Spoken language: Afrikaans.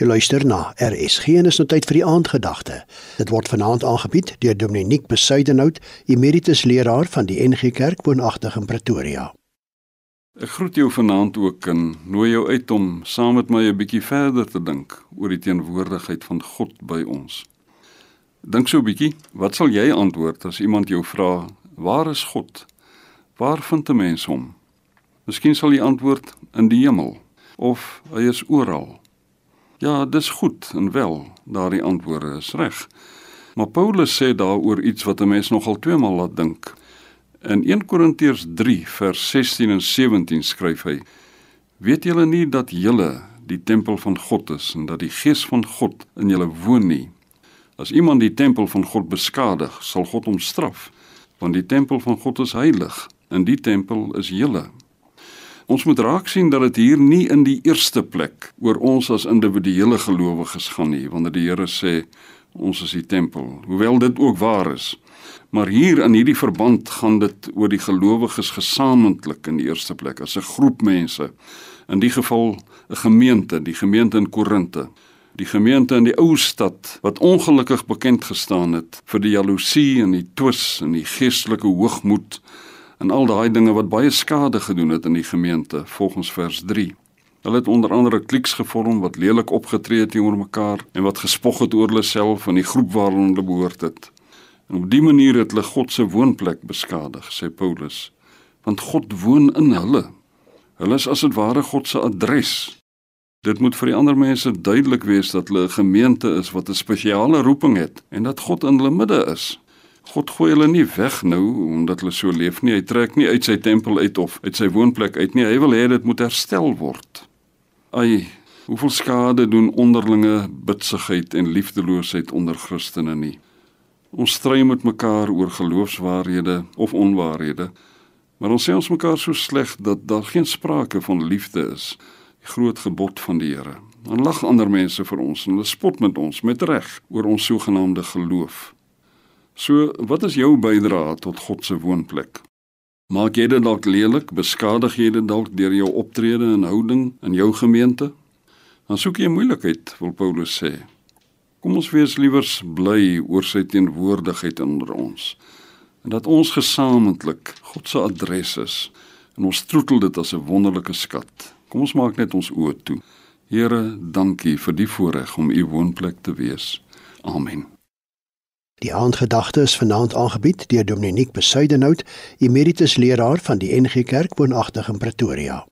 Jy luister na RSG en is nou tyd vir die aandgedagte. Dit word vanaand aangebied deur Dominiek Besuidenhout, emeritus leraar van die NG Kerk woonagtig in Pretoria. Ek groet jou vanaand ook en nooi jou uit om saam met my 'n bietjie verder te dink oor die teenwoordigheid van God by ons. Dink so 'n bietjie, wat sal jy antwoord as iemand jou vra, "Waar is God? Waar vind 'n mens hom?" Miskien sal jy antwoord, "In die hemel." Of hy is oral. Ja, dis goed en wel, daardie antwoorde is reg. Maar Paulus sê daaroor iets wat 'n mens nogal tweemaal laat dink. In 1 Korintiërs 3 vers 16 en 17 skryf hy: Weet julle nie dat julle die tempel van God is en dat die Gees van God in julle woon nie? As iemand die tempel van God beskadig, sal God hom straf, want die tempel van God is heilig en die tempel is julle. Ons moet raak sien dat dit hier nie in die eerste plek oor ons as individuele gelowiges gaan nie, wanneer die Here sê ons is die tempel, hoewel dit ook waar is. Maar hier in hierdie verband gaan dit oor die gelowiges gesamentlik in die eerste plek as 'n groep mense. In die geval 'n gemeente, die gemeente in Korinte. Die gemeente in die ou stad wat ongelukkig bekend gestaan het vir die jaloesie en die twis en die geestelike hoogmoed en al daai dinge wat baie skade gedoen het in die gemeente volgens vers 3. Hulle het onder andere kliks gevorm wat lelik opgetree het teenoor mekaar en wat gespog het oor hulle self en die groep waaronder hulle behoort het. En op dië manier het hulle God se woonplek beskadig, sê Paulus. Want God woon in hulle. Hulle is as dit ware God se adres. Dit moet vir die ander mense duidelik wees dat hulle 'n gemeente is wat 'n spesiale roeping het en dat God in hulle midde is. God gooi hulle nie weg nou omdat hulle so leef nie. Hy trek nie uit sy tempel uit of uit sy woonplek uit nie. Hy wil hê dit moet herstel word. Ai, hoeveel skade doen onderlinge bitsigheid en liefdeloosheid onder Christene nie. Ons stry met mekaar oor geloofswaarhede of onwaarhede. Maar ons sê ons mekaar so sleg dat daar geen sprake van liefde is. Die groot gebod van die Here. Dan lag ander mense vir ons en hulle spot met ons met reg oor ons sogenaamde geloof. So, wat is jou bydrae tot God se woonplek? Maak jy dit dalk lelik, beskadig jy dit dalk deur jou optrede en houding in jou gemeente? Dan soek jy moeilikheid, wil Paulus sê. Kom ons wees liewers bly oor sy teenwoordigheid onder ons en dat ons gesamentlik God se adres is en ons troetel dit as 'n wonderlike skat. Kom ons maak net ons oë toe. Here, dankie vir die voorreg om u woonplek te wees. Amen. Die aandgedagte is vanaand aangebied deur Dominiek Besuidenhout, emeritus leraar van die NG Kerk woonagtig in Pretoria.